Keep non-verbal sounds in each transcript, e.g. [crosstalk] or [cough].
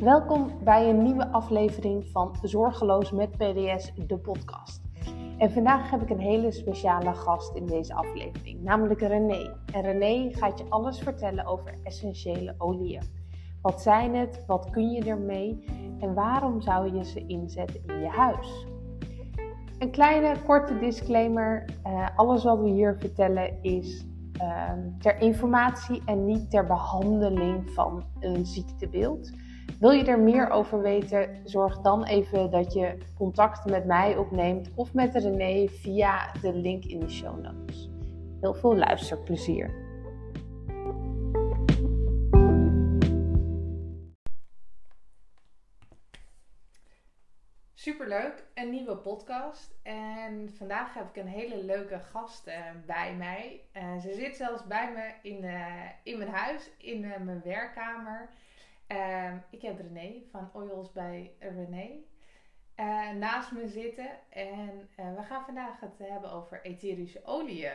Welkom bij een nieuwe aflevering van Zorgeloos met PDS, de podcast. En vandaag heb ik een hele speciale gast in deze aflevering, namelijk René. En René gaat je alles vertellen over essentiële oliën. Wat zijn het? Wat kun je ermee? En waarom zou je ze inzetten in je huis? Een kleine korte disclaimer: uh, alles wat we hier vertellen is uh, ter informatie en niet ter behandeling van een ziektebeeld. Wil je er meer over weten, zorg dan even dat je contact met mij opneemt of met René via de link in de show notes. Heel veel luisterplezier. Superleuk, een nieuwe podcast. En vandaag heb ik een hele leuke gast uh, bij mij. Uh, ze zit zelfs bij me in, uh, in mijn huis, in mijn werkkamer. Ehm, ik heb René van Oils bij René uh, naast me zitten. En uh, we gaan vandaag het hebben over etherische oliën.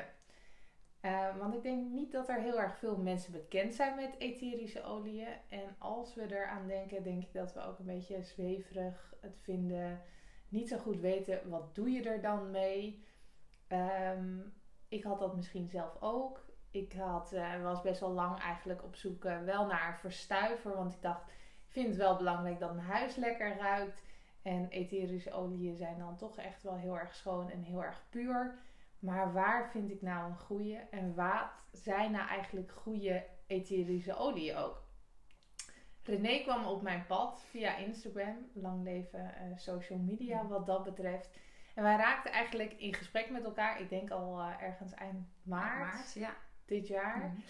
Uh, want ik denk niet dat er heel erg veel mensen bekend zijn met etherische oliën. En als we eraan denken, denk ik dat we ook een beetje zweverig het vinden. Niet zo goed weten, wat doe je er dan mee? Um, ik had dat misschien zelf ook ik had, uh, was best wel lang eigenlijk op zoek uh, wel naar verstuiver. Want ik dacht, ik vind het wel belangrijk dat mijn huis lekker ruikt. En etherische oliën zijn dan toch echt wel heel erg schoon en heel erg puur. Maar waar vind ik nou een goede? En wat zijn nou eigenlijk goede etherische oliën ook? René kwam op mijn pad via Instagram. Lang leven uh, social media wat dat betreft. En wij raakten eigenlijk in gesprek met elkaar. Ik denk al ergens eind maart. maart ja dit jaar. Mhm.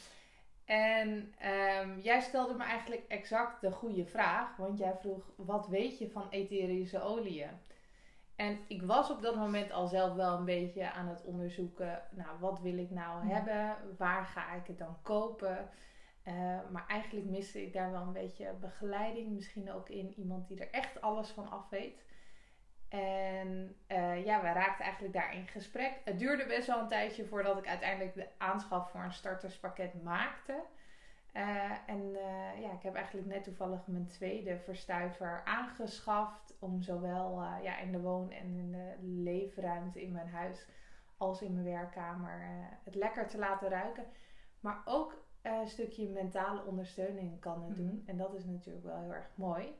En um, jij stelde me eigenlijk exact de goede vraag. Want jij vroeg, wat weet je van etherische oliën? En ik was op dat moment al zelf wel een beetje aan het onderzoeken. Nou, wat wil ik nou mhm. hebben? Waar ga ik het dan kopen? Uh, maar eigenlijk miste ik daar wel een beetje begeleiding. Misschien ook in iemand die er echt alles van af weet. En uh, ja, we raakten eigenlijk daar in gesprek. Het duurde best wel een tijdje voordat ik uiteindelijk de aanschaf voor een starterspakket maakte. Uh, en uh, ja, ik heb eigenlijk net toevallig mijn tweede verstuiver aangeschaft. Om zowel ja, in de woon- en in de leefruimte in mijn huis als in mijn werkkamer het lekker te laten ruiken. Maar ook een stukje mentale ondersteuning kan het doen. Mhm. En dat is natuurlijk wel heel erg mooi.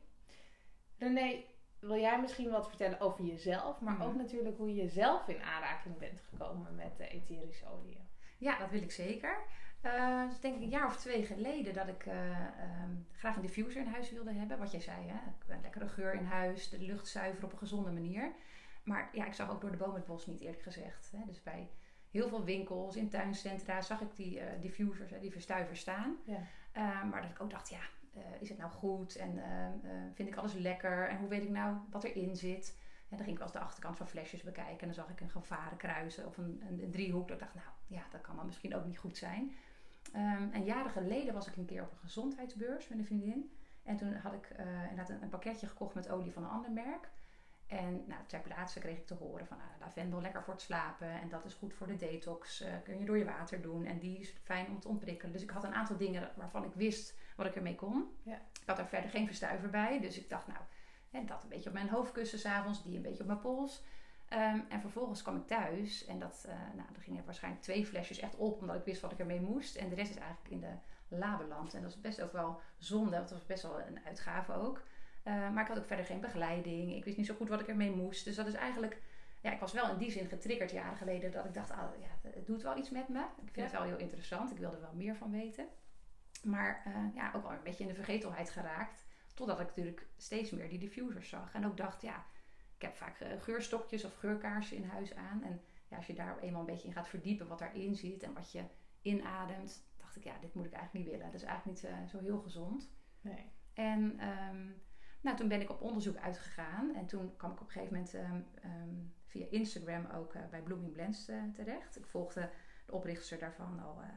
René, wil jij misschien wat vertellen over jezelf, maar ook mhm. natuurlijk hoe je zelf in aanraking bent gekomen met de etherische oliën? Ja, dat wil ik zeker. Uh, dus denk ik een jaar of twee geleden dat ik uh, um, graag een diffuser in huis wilde hebben. Wat jij zei, hè? een lekkere geur in huis, de lucht zuiveren op een gezonde manier. Maar ja, ik zag ook door de boom het bos niet eerlijk gezegd. Hè? Dus bij heel veel winkels, in tuincentra, zag ik die uh, diffusers, die verstuivers staan. Ja. maar dat ik ook dacht, ja, is het nou goed en uh, vind ik alles lekker en hoe weet ik nou wat erin zit. En dan ging ik wel eens de achterkant van flesjes bekijken en dan zag ik een gevaren kruisen of een, een, een, driehoek. Ik dacht, nou ja, dat kan dan misschien ook niet goed zijn. Um, en jaren geleden was ik een keer op een gezondheidsbeurs met een vriendin. En toen had ik inderdaad een, een, pakketje gekocht met olie van een ander merk. En nou, ter plaatse kreeg ik te horen van nou, lavendel lekker voor het slapen. En dat is goed voor de detox. Uh, kun je door je water doen. En die is fijn om te ontprikkelen. Dus ik had een aantal dingen waarvan ik wist wat ik ermee kon. Ja. Ik had er verder geen verstuiver bij. Dus ik dacht nou, hè, dat een beetje op mijn hoofdkussen s'avonds. Die een beetje op mijn pols. Um, en vervolgens kwam ik thuis. En dat, uh, nou, er gingen waarschijnlijk twee flesjes echt op. Omdat ik wist wat ik ermee moest. En de rest is eigenlijk in de labeland. En dat is best ook wel zonde. Dat was best wel een uitgave ook. Uh, maar ik had ook verder geen begeleiding. Ik wist niet zo goed wat ik ermee moest. Dus dat is eigenlijk. Ja, ik was wel in die zin getriggerd jaren geleden dat ik dacht, ah, ja, het doet wel iets met me. Ik vind het wel heel interessant. Ik wilde er wel meer van weten. Maar uh, ja, ook wel een beetje in de vergetelheid geraakt. Totdat ik natuurlijk steeds meer die diffusers zag. En ook dacht, ja, ik heb vaak uh, geurstokjes of geurkaarsen in huis aan. En ja, als je daar eenmaal een beetje in gaat verdiepen wat daarin zit en wat je inademt, dacht ik, ja, dit moet ik eigenlijk niet willen. Dat is eigenlijk niet zo heel gezond. Nee. En um, nou, toen ben ik op onderzoek uitgegaan en toen kwam ik op een gegeven moment ehm, ehm, via Instagram ook uh, bij Blooming Blends uh, terecht. Ik volgde de oprichter daarvan al uh,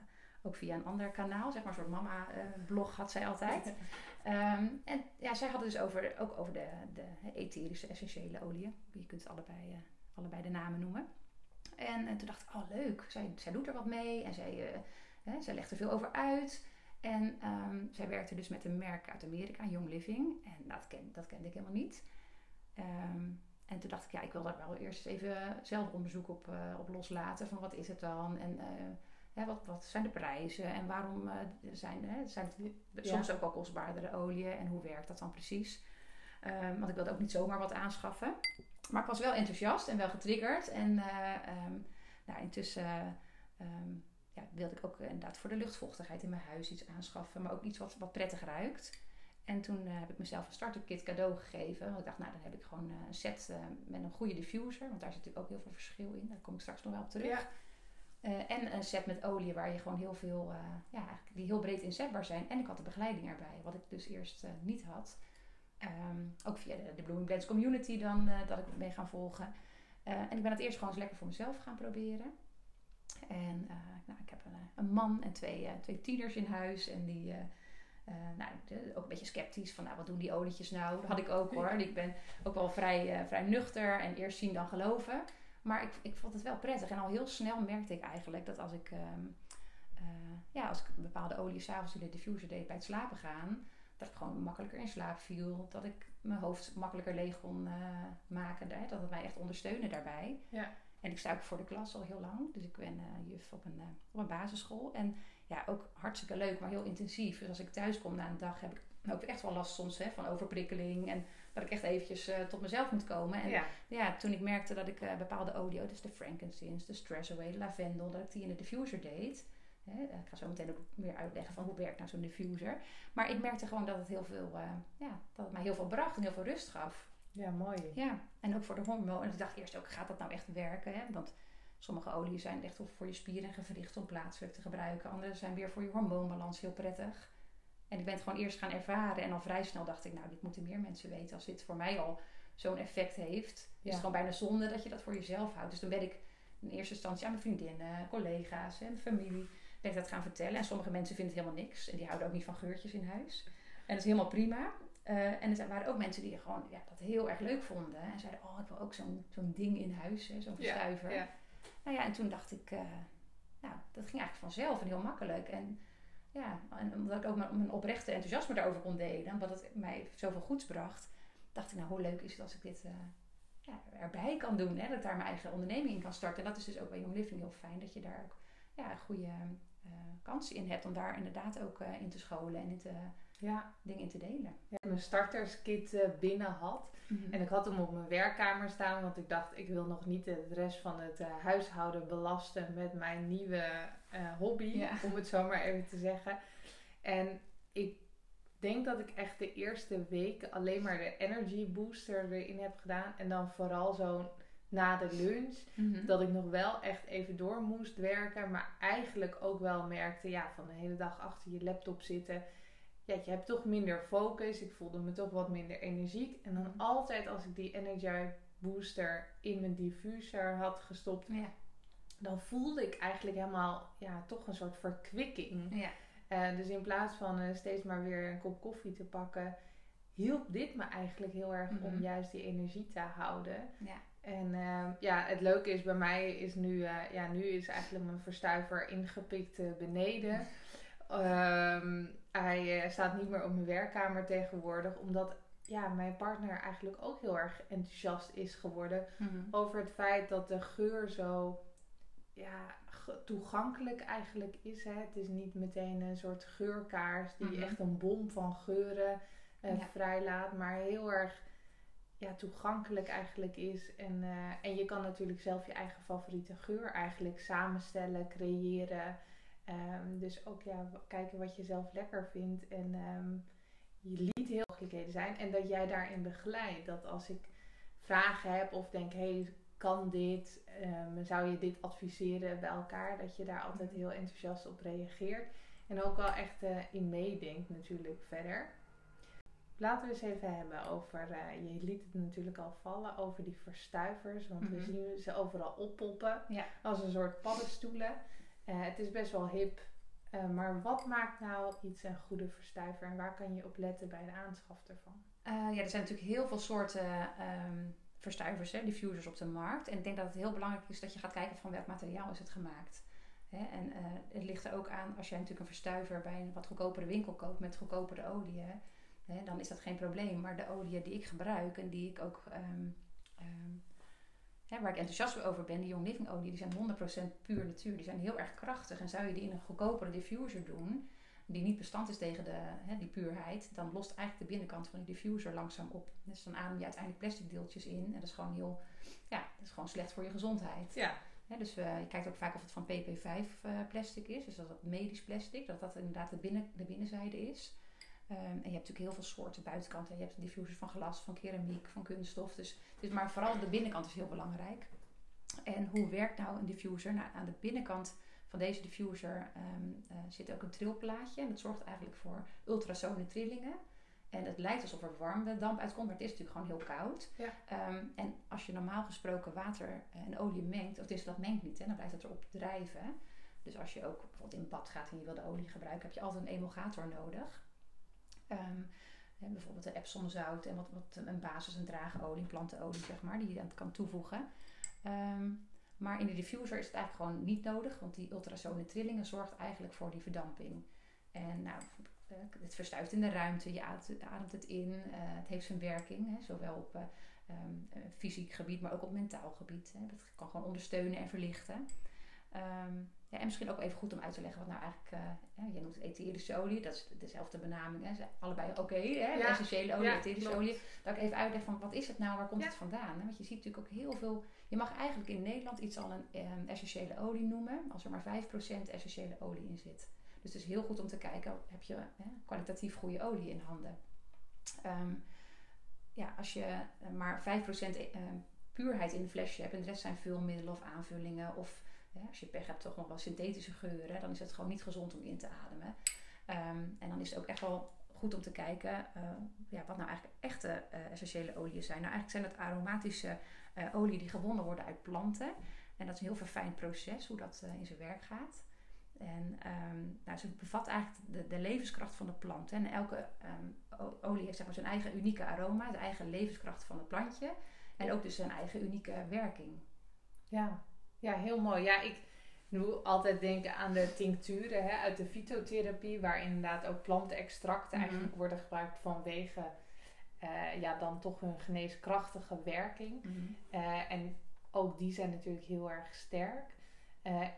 ook via een ander kanaal, zeg maar een soort mama-blog had zij altijd. um, [laughs] en ja, zij hadden dus over, ook over de, de etherische essentiële oliën. Je kunt allebei, allebei de namen noemen. En, en, toen dacht ik, oh leuk, zij, zij doet er wat mee en zij, zij legt er veel over uit. En ehm, zij werkte dus met een merk uit Amerika, Young Living. En dat, ken, dat kende ik helemaal niet. Ehm, en toen dacht ik, ja, ik wil daar wel eerst even zelf onderzoek op, uh, op loslaten. Van wat is het dan? En uh, wat, wat zijn de prijzen? En waarom uh, zijn, hè, zijn het soms ook wel kostbaardere oliën? En hoe werkt dat dan precies? Um, want ik wilde ook niet zomaar wat aanschaffen. Maar ik was wel enthousiast en wel getriggerd. En nou, intussen ja, wilde ik ook inderdaad voor de luchtvochtigheid in mijn huis iets aanschaffen. Maar ook iets wat, wat prettig ruikt. En toen uh, heb ik mezelf een start-up kit cadeau gegeven. Want ik dacht, nou dan heb ik gewoon uh, een set uh, met een goede diffuser. Want daar zit natuurlijk ook heel veel verschil in. Daar kom ik straks nog wel op terug. Ja. en een set met olie waar je gewoon heel veel, ja, die heel breed inzetbaar zijn. En ik had de begeleiding erbij, wat ik dus eerst niet had. Um, ook via de, de Blooming Blends community dan, dat ik mee gaan volgen. en ik ben het eerst gewoon eens lekker voor mezelf gaan proberen. En nou, ik heb een, een man en twee, twee tieners in huis. En die uh, nou, ook een beetje sceptisch van, nou, wat doen die olietjes nou? Dat had ik ook hoor. Ik ben ook wel vrij, vrij nuchter en eerst zien dan geloven. Maar ik, ik vond het wel prettig. En al heel snel merkte ik eigenlijk dat als ik, uh, ja, als ik een bepaalde olie s'avonds in de diffuser deed bij het slapen gaan, dat ik gewoon makkelijker in slaap viel. Dat ik mijn hoofd makkelijker leeg kon maken. Hè? Dat het mij echt ondersteunde daarbij. Ja. En ik sta ook voor de klas al heel lang. Dus ik ben juf op een, op een basisschool. En ja, ook hartstikke leuk, maar heel intensief. Dus als ik thuis kom na een dag, heb ik ook echt wel last soms hè, van overprikkeling. En dat ik echt eventjes uh, tot mezelf moet komen. En ja, toen ik merkte dat ik bepaalde audio, dus de frankincense, de stress away, de lavendel, dat ik die in de diffuser deed. Hè, ik ga zo meteen ook meer uitleggen van hoe werkt nou zo'n diffuser. Maar ik merkte gewoon dat het heel veel, ja, dat het mij heel veel bracht en heel veel rust gaf. Ja, mooi. Ja, en ook voor de hormoon. En ik dacht eerst ook, gaat dat nou echt werken? Hè? Want Sommige oliën zijn echt voor je spieren en gewrichten om plaatselijk te gebruiken. Andere zijn weer voor je hormoonbalans heel prettig. En ik ben het gewoon eerst gaan ervaren. En al vrij snel dacht ik, nou, dit moeten meer mensen weten. Als dit voor mij al zo'n effect heeft, ja. is het gewoon bijna zonde dat je dat voor jezelf houdt. Dus dan ben ik in eerste instantie aan mijn vriendinnen, collega's en familie ben ik dat gaan vertellen. En sommige mensen vinden het helemaal niks. En die houden ook niet van geurtjes in huis. En dat is helemaal prima. Uh, en er waren ook mensen die gewoon ja, dat heel erg leuk vonden. En zeiden, oh, ik wil ook zo'n zo'n ding in huis, zo'n verstuiver. Ja, ja. Nou ja, en toen dacht ik, uh, nou, dat ging eigenlijk vanzelf en heel makkelijk. En ja, en omdat ik ook mijn, oprechte enthousiasme daarover kon delen, omdat het mij zoveel goeds bracht, dacht ik, nou, hoe leuk is het als ik dit uh, ja, erbij kan doen. Hè? Dat ik daar mijn eigen onderneming in kan starten. En dat is dus ook bij Young Living heel fijn, dat je daar ook ja, goede uh, kansen in hebt om daar inderdaad ook in te scholen en in te ja. dingen in te delen. Ja, mijn starterskit binnen had. Mhm. En ik had hem op mijn werkkamer staan, want ik dacht, ik wil nog niet de rest van het uh, huishouden belasten met mijn nieuwe uh, hobby, om het zo maar even te zeggen. En ik denk dat ik echt de eerste weken alleen maar de energy booster erin heb gedaan. En dan vooral zo na de lunch. Mhm. Dat ik nog wel echt even door moest werken. Maar eigenlijk ook wel merkte, ja, van de hele dag achter je laptop zitten ja, je hebt toch minder focus. Ik voelde me toch wat minder energiek. En dan altijd als ik die Energy Booster in mijn diffuser had gestopt, ja. dan voelde ik eigenlijk helemaal ja, toch een soort verkwikking. Ja. Uh, dus in plaats van uh, steeds maar weer een kop koffie te pakken, hielp dit me eigenlijk heel erg om mhm. juist die energie te houden. Ja. En uh, ja, het leuke is bij mij is nu, ja, nu is eigenlijk mijn verstuiver ingepikt beneden. Um, hij uh, staat niet meer op mijn werkkamer tegenwoordig, omdat ja, mijn partner eigenlijk ook heel erg enthousiast is geworden mhm. over het feit dat de geur zo ja, toegankelijk eigenlijk is. Hè. Het is niet meteen een soort geurkaars die mhm. echt een bom van geuren uh, vrijlaat, maar heel erg ja, toegankelijk eigenlijk is. En, uh, en je kan natuurlijk zelf je eigen favoriete geur eigenlijk samenstellen, creëren. Um, dus ook ja, kijken wat je zelf lekker vindt. En um, je liet heel mogelijkheden zijn. En dat jij daarin begeleidt. Dat als ik vragen heb of denk, hey, kan dit? Um, zou je dit adviseren bij elkaar? Dat je daar altijd heel enthousiast op reageert. En ook wel echt uh, in meedenkt natuurlijk verder. Laten we eens even hebben over, uh, je liet het natuurlijk al vallen, over die verstuivers. Want we mhm. zien ze overal oppoppen ja. als een soort paddenstoelen. Uh, het is best wel hip. Uh, maar wat maakt nou iets een goede verstuiver en waar kan je op letten bij de aanschaf ervan? Uh, ja, er zijn natuurlijk heel veel soorten um, verstuivers, hè, diffusers op de markt. En ik denk dat het heel belangrijk is dat je gaat kijken van welk materiaal is het gemaakt. Hè? En eh, het ligt er ook aan, als jij natuurlijk een verstuiver bij een wat goedkopere winkel koopt met goedkopere olie, hè, dan is dat geen probleem. Maar de olie die ik gebruik en die ik ook, ehm, ehm, hè, waar ik enthousiast over ben, die Young Living olie, die zijn 100% puur natuur. Die zijn heel erg krachtig. En zou je die in een goedkopere diffuser doen, die niet bestand is tegen de, hè, die puurheid, dan lost eigenlijk de binnenkant van die diffuser langzaam op. Dus dan adem je uiteindelijk plastic deeltjes in. En dat is gewoon heel, ja, dat is gewoon slecht voor je gezondheid. Ja. dus uh, je kijkt ook vaak of het van PP5 uh, eh, plastic is. Dus dat het medisch plastic, dat dat inderdaad de, binnen, de binnenzijde is. Um, en je hebt natuurlijk heel veel soorten buitenkanten. Je hebt diffusers van glas, van keramiek, van kunststof. Dus, dus, maar vooral de binnenkant is heel belangrijk. En hoe werkt nou een diffuser? Nou, aan de binnenkant van deze diffuser um, uh, zit ook een trilplaatje. En dat zorgt eigenlijk voor ultrasone trillingen. En het lijkt alsof er warme damp uitkomt, maar het is natuurlijk gewoon heel koud. Ja. Um, en als je normaal gesproken water en olie mengt, of dus dat mengt niet, hè, dan blijft het erop drijven. Dus als je ook bijvoorbeeld in bad gaat en je wil de olie gebruiken, heb je altijd een emulgator nodig. Um, bijvoorbeeld een Epsom zout en wat, wat een basis, een draagolie, plantenolie zeg maar, die je dan kan toevoegen. Um, maar in de diffuser is het eigenlijk gewoon niet nodig, want die ultrasone trillingen zorgt eigenlijk voor die verdamping. En nou, eh, het verstuift in de ruimte, je ademt het in, uh, het heeft zijn werking, hè, zowel op uh, um, fysiek gebied, maar ook op mentaal gebied. Hè. Het kan gewoon ondersteunen en verlichten. Ja, en misschien ook even goed om uit te leggen wat nou eigenlijk, uh, jij noemt het etherische olie, dat is dezelfde benaming, hè, allebei oké, okay, ja. essentiële olie, ja, etherische olie. Dat ik even uitleg van wat is het nou, waar komt het vandaan? Hè? Want je ziet natuurlijk ook heel veel, je mag eigenlijk in Nederland iets al een um, essentiële olie noemen, als er maar 5% essentiële olie in zit. Dus het is heel goed om te kijken, heb je hè, kwalitatief goede olie in handen. Um, ja, als je uh, maar 5% uh, puurheid in de flesje hebt en de rest zijn vulmiddelen of aanvullingen of als je pech hebt, toch nog wel synthetische geuren. Dan is het gewoon niet gezond om in te ademen. Um, en dan is het ook echt wel goed om te kijken uh, ja, wat nou eigenlijk echte uh, essentiële oliën zijn. Nou, eigenlijk zijn dat aromatische uh, oliën die gewonnen worden uit planten. En dat is een heel verfijnd proces hoe dat in zijn werk gaat. En um, nou, ze bevat eigenlijk de, de, levenskracht van de plant. Hè. En elke um, olie heeft zeg maar, zijn eigen unieke aroma, de eigen levenskracht van het plantje. En ook dus zijn eigen unieke werking. Ja, ja, heel mooi. Ja, ik moet altijd denken aan de tincturen hè, uit de fytotherapie, waar inderdaad ook plantenextracten mhm. eigenlijk worden gebruikt vanwege uh, ja, dan toch hun geneeskrachtige werking. Mhm. Uh, en ook die zijn natuurlijk heel erg sterk. Uh,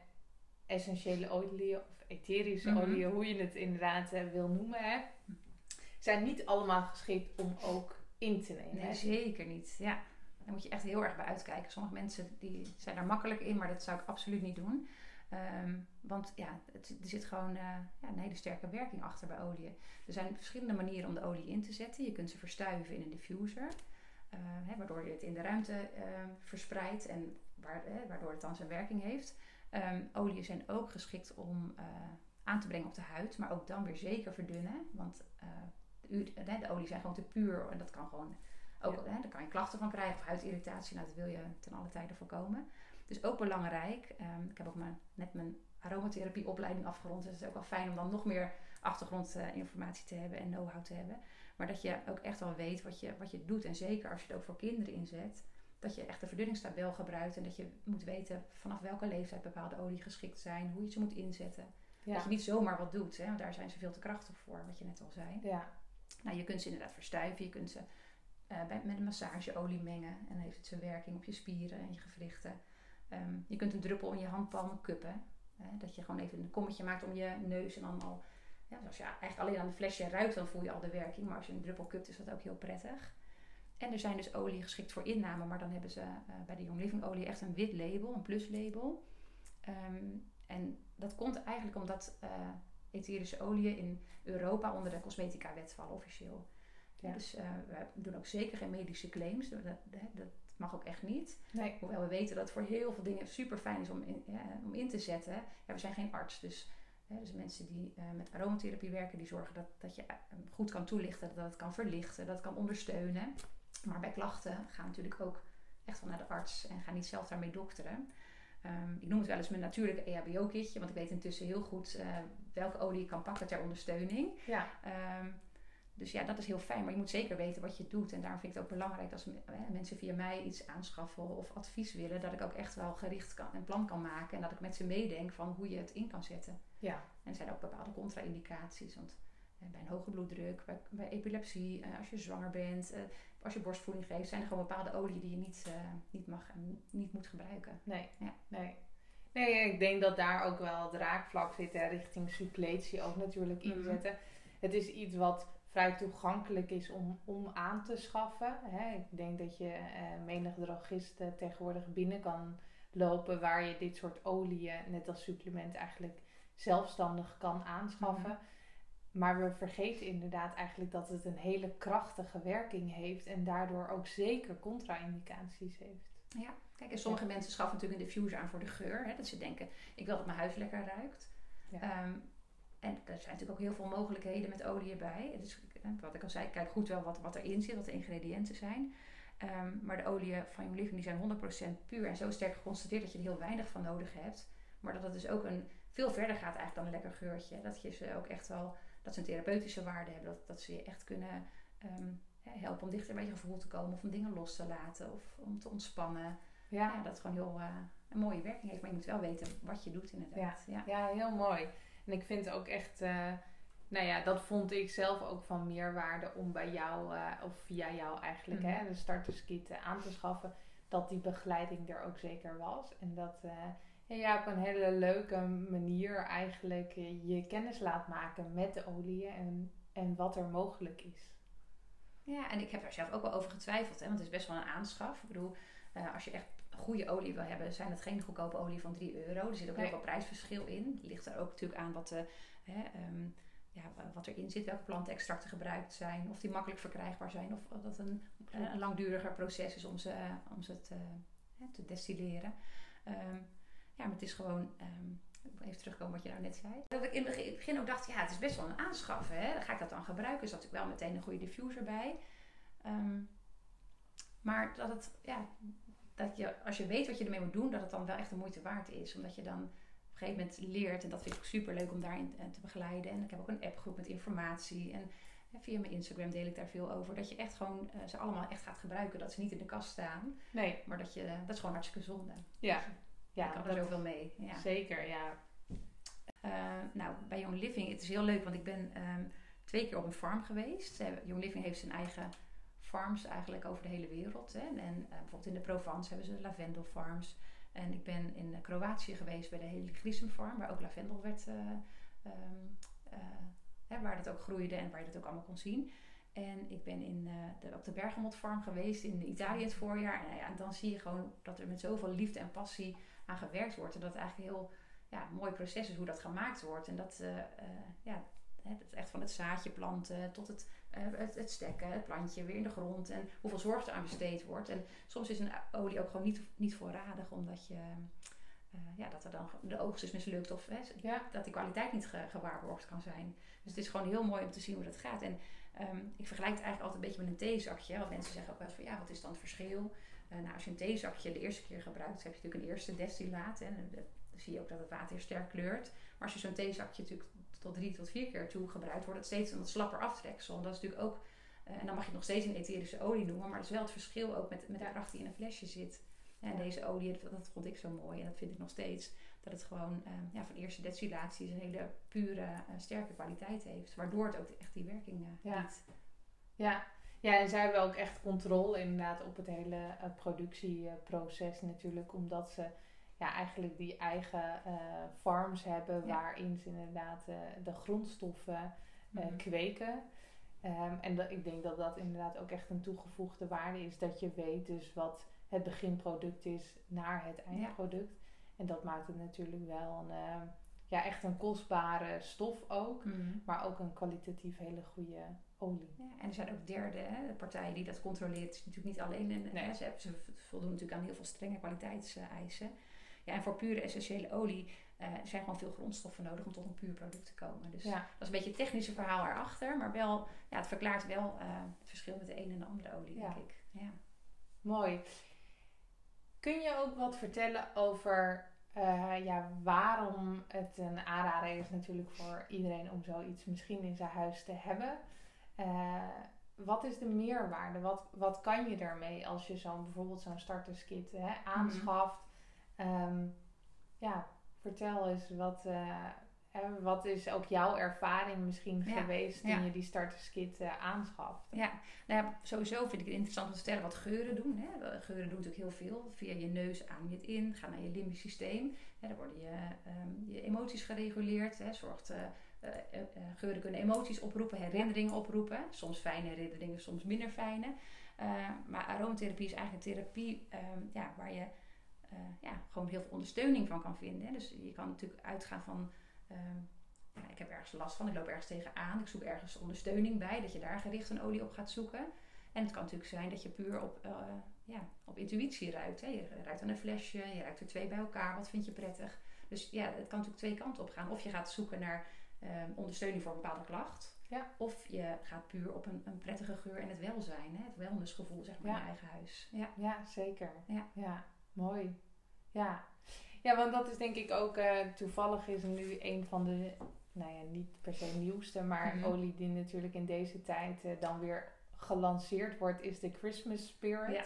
essentiële oliën of etherische Mhm. oliën, hoe je het inderdaad wil noemen, hè, zijn niet allemaal geschikt om ook in te nemen. Nee, zeker niet. Ja. Daar moet je echt heel erg bij uitkijken. Sommige mensen die zijn daar makkelijk in, maar dat zou ik absoluut niet doen. Ehm, want ja, het, er zit gewoon uh, ja, een hele sterke werking achter bij olie. Er zijn verschillende manieren om de olie in te zetten. Je kunt ze verstuiven in een diffuser. Uh, hè, waardoor je het in de ruimte uh, verspreidt en waar, waardoor het dan zijn werking heeft. Um, oliën zijn ook geschikt om eh, aan te brengen op de huid, maar ook dan weer zeker verdunnen. Want eh, de, de, olie zijn gewoon te puur en dat kan gewoon ook, ja. hè, daar kan je klachten van krijgen of huidirritatie. Nou, dat wil je ten alle tijde voorkomen. Dus ook belangrijk. Um, ik heb ook maar net mijn aromatherapieopleiding afgerond. Dus het is ook wel fijn om dan nog meer achtergrondinformatie te hebben en know-how te hebben. Maar dat je ook echt wel weet wat je, wat je doet. En zeker als je het ook voor kinderen inzet. Dat je echt de verdunningstabel gebruikt. En dat je moet weten vanaf welke leeftijd bepaalde olie geschikt zijn. Hoe je ze moet inzetten. Ja. Dat je niet zomaar wat doet. Hè, want daar zijn ze veel te krachtig voor. Wat je net al zei. Ja. Nou, je kunt ze inderdaad verstuiven. Je kunt ze bij, met een massageolie mengen. En dan heeft het zijn werking op je spieren en je gewrichten. Um, je kunt een druppel in je handpalmen kuppen. Dat je gewoon even een kommetje maakt om je neus. En dan al, ja, dus als je eigenlijk alleen aan de flesje ruikt, dan voel je al de werking. Maar als je een druppel kupt, is dat ook heel prettig. En er zijn dus olie geschikt voor inname. Maar dan hebben ze uh, bij de Young Living olie echt een wit label, een pluslabel. Um, en dat komt eigenlijk omdat uh, etherische oliën in Europa onder de cosmetica wet vallen officieel. Ja. Dus uh, we doen ook zeker geen medische claims. Dat, dat, mag ook echt niet. Nee. Hoewel we weten dat het voor heel veel dingen super fijn is om in, ja, om in te zetten. Ja, we zijn geen arts. Dus, hè, dus mensen die uh, met aromatherapie werken, die zorgen dat, dat je uh, goed kan toelichten, dat het kan verlichten, dat het kan ondersteunen. Maar bij klachten gaan natuurlijk ook echt wel naar de arts en gaan niet zelf daarmee dokteren. Um, ik noem het wel eens mijn natuurlijke EHBO-kitje, want ik weet intussen heel goed welke olie ik kan pakken ter ondersteuning. Ja. Um, dus ja, dat is heel fijn. Maar je moet zeker weten wat je doet. En daarom vind ik het ook belangrijk als mensen via mij iets aanschaffen of advies willen, dat ik ook echt wel gericht kan, een plan kan maken. En dat ik met ze meedenk van hoe je het in kan zetten. Ja. En er zijn ook bepaalde contra-indicaties. Want bij een hoge bloeddruk, bij, bij epilepsie, als je zwanger bent, als je borstvoeding geeft, zijn er gewoon bepaalde oliën die je niet, niet mag en niet moet gebruiken. Nee, ja. nee. Nee, ik denk dat daar ook wel het raakvlak zit richting suppletie ook natuurlijk mhm. inzetten. Het is iets wat vrij toegankelijk is om, om aan te schaffen. Hè. Ik denk dat je uh, menig drogist tegenwoordig binnen kan lopen waar je dit soort oliën, net als supplement, eigenlijk zelfstandig kan aanschaffen. Mhm. Maar we vergeten inderdaad eigenlijk dat het een hele krachtige werking heeft en daardoor ook zeker contra-indicaties heeft. Ja, kijk, en sommige mensen schaffen natuurlijk een diffuser aan voor de geur. Hè, dat ze denken, ik wil dat mijn huis lekker ruikt. Ja. Ehm, en er zijn natuurlijk ook heel veel mogelijkheden met olie bij. Dus wat ik al zei, kijk goed wel wat, wat erin zit, wat de ingrediënten zijn. Ehm, maar de oliën van Young Living die zijn 100% puur en zo sterk geconstateerd dat je er heel weinig van nodig hebt. Maar dat het dus ook een, veel verder gaat eigenlijk dan een lekker geurtje. Dat je ze ook echt wel, dat ze een therapeutische waarde hebben. Dat, dat ze je echt kunnen ehm, helpen om dichter bij je gevoel te komen. Of om dingen los te laten. Of om te ontspannen. Ja. ja dat het gewoon heel uh, een mooie werking heeft. Maar je moet wel weten wat je doet inderdaad. Ja, ja. ja heel mooi. En ik vind ook echt, uh, nou ja, dat vond ik zelf ook van meerwaarde om bij jou, uh, of via jou eigenlijk, hè, mhm. de starterskit aan te schaffen. Dat die begeleiding er ook zeker was. En dat uh, ja, op een hele leuke manier eigenlijk je kennis laat maken met de oliën en, en wat er mogelijk is. Ja, en ik heb daar zelf ook wel over getwijfeld, hè, want het is best wel een aanschaf. Ik bedoel, als je echt goede olie wil hebben, zijn het geen goedkope olie van 3 euro. Er zit ook heel veel prijsverschil in. Ligt er ook natuurlijk aan wat, de, hè, um, ja, wat erin zit, welke plantextracten gebruikt zijn, of die makkelijk verkrijgbaar zijn, of dat het een, een langduriger proces is om ze, om ze te, te destilleren. Um, ja, maar het is gewoon. Um, even terugkomen wat je nou net zei. Dat ik in het begin ook dacht, ja, het is best wel een aanschaf. Hè? Ga ik dat dan gebruiken? Dat ik wel meteen een goede diffuser bij? maar dat het, ja, dat je, als je weet wat je ermee moet doen, dat het dan wel echt de moeite waard is. Omdat je dan op een gegeven moment leert. En dat vind ik super leuk om daarin eh, te begeleiden. En ik heb ook een appgroep met informatie. En via mijn Instagram deel ik daar veel over. Dat je echt gewoon uh, ze allemaal echt gaat gebruiken. Dat ze niet in de kast staan. Nee. Maar dat je, dat is gewoon hartstikke zonde. Ja. Dus, ja, ik kan er zoveel mee. Ja. Zeker, ja. Uh, nou, bij Young Living, het is heel leuk, want ik ben um, twee keer op een farm geweest. Young Living heeft zijn eigen farms eigenlijk over de hele wereld. Hè. En, uh, bijvoorbeeld in de Provence hebben ze lavendelfarms. En ik ben in uh, Kroatië geweest bij de Heligrisum farm, waar ook lavendel werd, uh, um, hè, waar het ook groeide en waar je dat ook allemaal kon zien. En ik ben in, op de Bergamot farm geweest in Italië het voorjaar. En, dan zie je gewoon dat er met zoveel liefde en passie aan gewerkt wordt. En dat het eigenlijk heel ja, mooi proces is hoe dat gemaakt wordt. En dat, ja, het is echt van het zaadje planten tot het eh, het, het, stekken, het plantje weer in de grond en hoeveel zorg er aan besteed wordt. En soms is een olie ook gewoon niet, niet voorradig, omdat je, uh, ja, dat er dan de oogst is mislukt of ja. dat die kwaliteit niet ge, gewaarborgd kan zijn. Dus het is gewoon heel mooi om te zien hoe dat gaat. En um, ik vergelijk het eigenlijk altijd een beetje met een theezakje. Want mensen zeggen ook wel eens van ja, wat is dan het verschil? Uh, nou, als je een theezakje de eerste keer gebruikt, heb je natuurlijk een eerste destillaat. En dan zie je ook dat het water heel sterk kleurt. Maar als je zo'n theezakje natuurlijk tot drie tot vier keer toe gebruikt, wordt het steeds een wat slapper aftreksel. En dat is natuurlijk ook, uh, en dan mag je het nog steeds een etherische olie noemen, maar dat is wel het verschil ook met, met de kracht die in een flesje zit. En deze olie, dat, dat, vond ik zo mooi en dat vind ik nog steeds. Dat het gewoon uh, ja, van eerste destillatie een hele pure, uh, sterke kwaliteit heeft. Waardoor het ook echt die werking ja. biedt. Ja. ja, en zij hebben ook echt controle inderdaad op het hele productieproces natuurlijk. Omdat ze ja, eigenlijk die eigen uh, farms hebben waarin ze inderdaad uh, de grondstoffen uh, mm-hmm. kweken. Um, en dat, ik denk dat dat inderdaad ook echt een toegevoegde waarde is. Dat je weet dus wat het beginproduct is naar het eindproduct. Ja. En dat maakt het natuurlijk wel een, ja, echt een kostbare stof ook. Mm-hmm. Maar ook een kwalitatief hele goede olie. Ja, en er zijn ook derde hè, partijen die dat controleren. Het is natuurlijk niet alleen een... Nee. Hè, ze, ze voldoen natuurlijk aan heel veel strenge kwaliteitseisen. Ja, en voor pure essentiële olie uh, zijn gewoon veel grondstoffen nodig om tot een puur product te komen. Dus dat is een beetje het technische verhaal erachter. Maar wel, ja, het verklaart wel uh, het verschil met de ene en de andere olie, denk ik. Ja. Mooi. Kun je ook wat vertellen over uh, ja, waarom het een aanrader is natuurlijk voor iedereen om zoiets misschien in zijn huis te hebben? eh, wat is de meerwaarde? Wat, wat kan je daarmee als je zo'n bijvoorbeeld zo'n starterskit hè, aanschaft? Ehm, ja, vertel eens wat, eh, wat is ook jouw ervaring misschien Ja, geweest toen ja. je die starterskit eh aanschaft? Ja, nou ja, sowieso vind ik het interessant om te vertellen wat geuren doen. Hè. Geuren doen natuurlijk heel veel. Via je neus adem je het in, ga naar je limbisch systeem. Hè, daar worden je, ehm, je emoties gereguleerd. Hè. Zorgt, eh, geuren kunnen emoties oproepen, herinneringen oproepen. Soms fijne herinneringen, soms minder fijne. Maar aromatherapie is eigenlijk een therapie ehm, ja, waar je eh, ja, gewoon heel veel ondersteuning van kan vinden. Hè. Dus je kan natuurlijk uitgaan van... ehm, ja, ik heb ergens last van, ik loop ergens tegenaan, ik zoek ergens ondersteuning bij, dat je daar gericht een olie op gaat zoeken. En het kan natuurlijk zijn dat je puur op, eh, ja, op intuïtie ruikt. Hè. Je ruikt aan een flesje, je ruikt er twee bij elkaar, wat vind je prettig? Dus ja, het kan natuurlijk twee kanten op gaan. Of je gaat zoeken naar ehm, ondersteuning voor een bepaalde klacht. Ja. Of je gaat puur op een, een prettige geur en het welzijn, hè. het wellnessgevoel zeg maar Ja. in je eigen huis. Ja. Ja, zeker. Ja. Mooi. Ja. ja, want dat is denk ik ook, eh, toevallig is nu een van de, nou ja, niet per se nieuwste, maar Mhm. olie die natuurlijk in deze tijd eh, dan weer gelanceerd wordt, is de Christmas Spirit. Ja.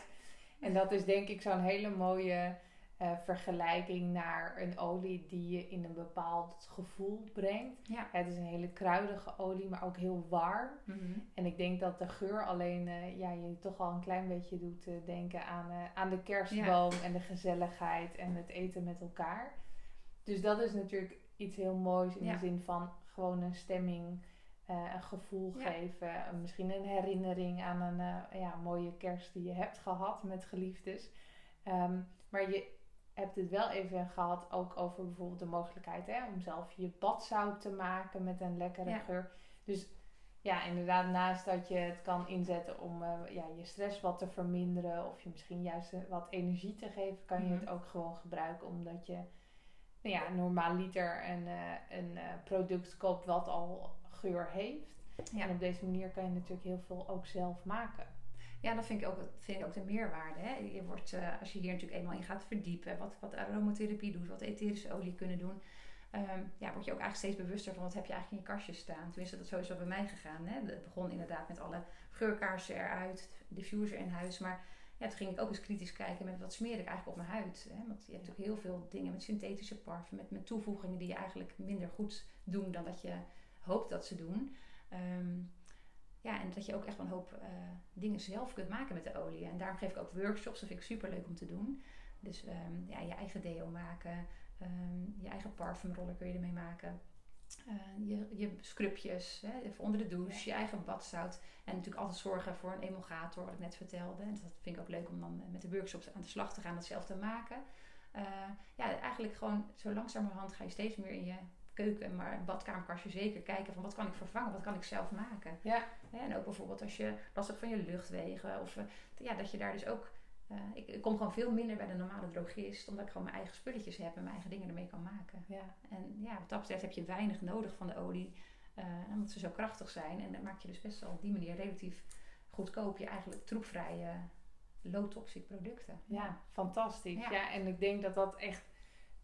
En dat is denk ik zo'n hele mooie eh, vergelijking naar een olie die je in een bepaald gevoel brengt. Ja. Het is een hele kruidige olie, maar ook heel warm. Mhm. En ik denk dat de geur alleen eh, ja, je toch al een klein beetje doet eh, denken aan, aan de kerstboom en de gezelligheid en het eten met elkaar. Dus dat is natuurlijk iets heel moois in Ja. de zin van gewoon een stemming, een gevoel geven. misschien een herinnering aan een ja, mooie kerst die je hebt gehad met geliefdes. Ehm, maar je hebt het wel even gehad ook over bijvoorbeeld de mogelijkheid hè, om zelf je badzout te maken met een lekkere Ja. geur. Dus ja, inderdaad, naast dat je het kan inzetten om eh, ja, je stress wat te verminderen of je misschien juist eh, wat energie te geven, kan je Mhm. het ook gewoon gebruiken omdat je nou ja, normaal liter een, een eh, product koopt wat al geur heeft. Ja. En op deze manier kan je natuurlijk heel veel ook zelf maken. Ja, dat vind ik ook, vind ik ook de meerwaarde. Hè? Je wordt, eh, als je hier natuurlijk eenmaal in gaat verdiepen, wat, wat aromatherapie doet, wat etherische olie kunnen doen, ehm, ja, word je ook eigenlijk steeds bewuster van wat heb je eigenlijk in je kastje staan. Tenminste, dat is sowieso bij mij gegaan. Hè? Het begon inderdaad met alle geurkaarsen eruit, diffuser in huis, maar ja, toen ging ik ook eens kritisch kijken met wat smeer ik eigenlijk op mijn huid. Hè? Want je hebt natuurlijk heel veel dingen met synthetische parfum, met, met toevoegingen die je eigenlijk minder goed doen dan dat je hoopt dat ze doen. Ehm, ja, en dat je ook echt een hoop eh, dingen zelf kunt maken met de olie. En daarom geef ik ook workshops. Dat vind ik super leuk om te doen. Dus ehm, ja, je eigen deo maken. ehm, je eigen parfumroller kun je ermee maken. Eh, je, je scrubjes hè, even onder de douche. Je eigen badzout. En natuurlijk altijd zorgen voor een emulgator, wat ik net vertelde. En dat vind ik ook leuk om dan met de workshops aan de slag te gaan. Dat zelf te maken. Eh, ja, eigenlijk gewoon zo langzamerhand ga je steeds meer in je keuken, maar badkamerkastje zeker kijken van wat kan ik vervangen, wat kan ik zelf maken. Ja, En ook bijvoorbeeld als je last hebt van je luchtwegen. Of eh, ja, dat je daar dus ook. eh, ik, ik kom gewoon veel minder bij de normale drogist. Omdat ik gewoon mijn eigen spulletjes heb en mijn eigen dingen ermee kan maken. ja, En ja, wat dat betreft heb je weinig nodig van de olie. eh, omdat ze zo krachtig zijn. En dan maak je dus best wel op die manier relatief goedkoop je eigenlijk troepvrije low-toxic producten. ja, fantastisch. Ja. Ja. en ik denk dat dat echt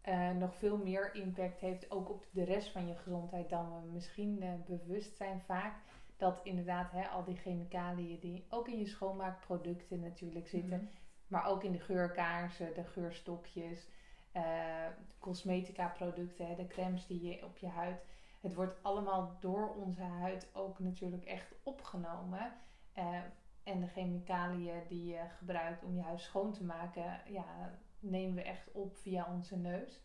eh, nog veel meer impact heeft, ook op de rest van je gezondheid, dan we misschien eh, bewust zijn vaak. Dat inderdaad hè, al die chemicaliën die ook in je schoonmaakproducten natuurlijk zitten, Mhm. maar ook in de geurkaarsen, de geurstokjes, eh, cosmetica producten, hè, de crèmes die je op je huid. Het wordt allemaal door onze huid ook natuurlijk echt opgenomen. En de chemicaliën die je gebruikt om je huid schoon te maken, ja, nemen we echt op via onze neus.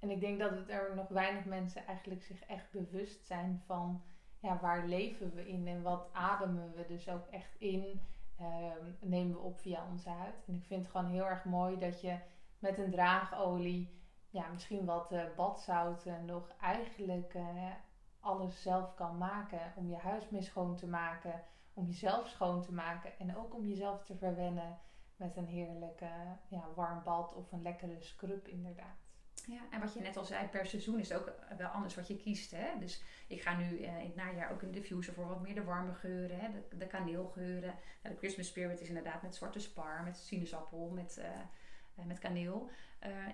En ik denk dat het er nog weinig mensen eigenlijk zich echt bewust zijn van ja, waar leven we in en wat ademen we dus ook echt in, ehm, nemen we op via onze huid. En ik vind het gewoon heel erg mooi dat je met een draagolie, ja, misschien wat eh, badzouten nog eigenlijk eh, alles zelf kan maken om je huis mee schoon te maken, om jezelf schoon te maken en ook om jezelf te verwennen met een heerlijk eh, ja, warm bad of een lekkere scrub inderdaad. Ja, en wat je net al zei, per seizoen is het ook wel anders wat je kiest. Hè? Dus ik ga nu eh, in het najaar ook een diffuser voor wat meer de warme geuren, hè? De, de kaneelgeuren. Nou, de Christmas Spirit is inderdaad met zwarte spar, met sinaasappel, met, eh, met kaneel.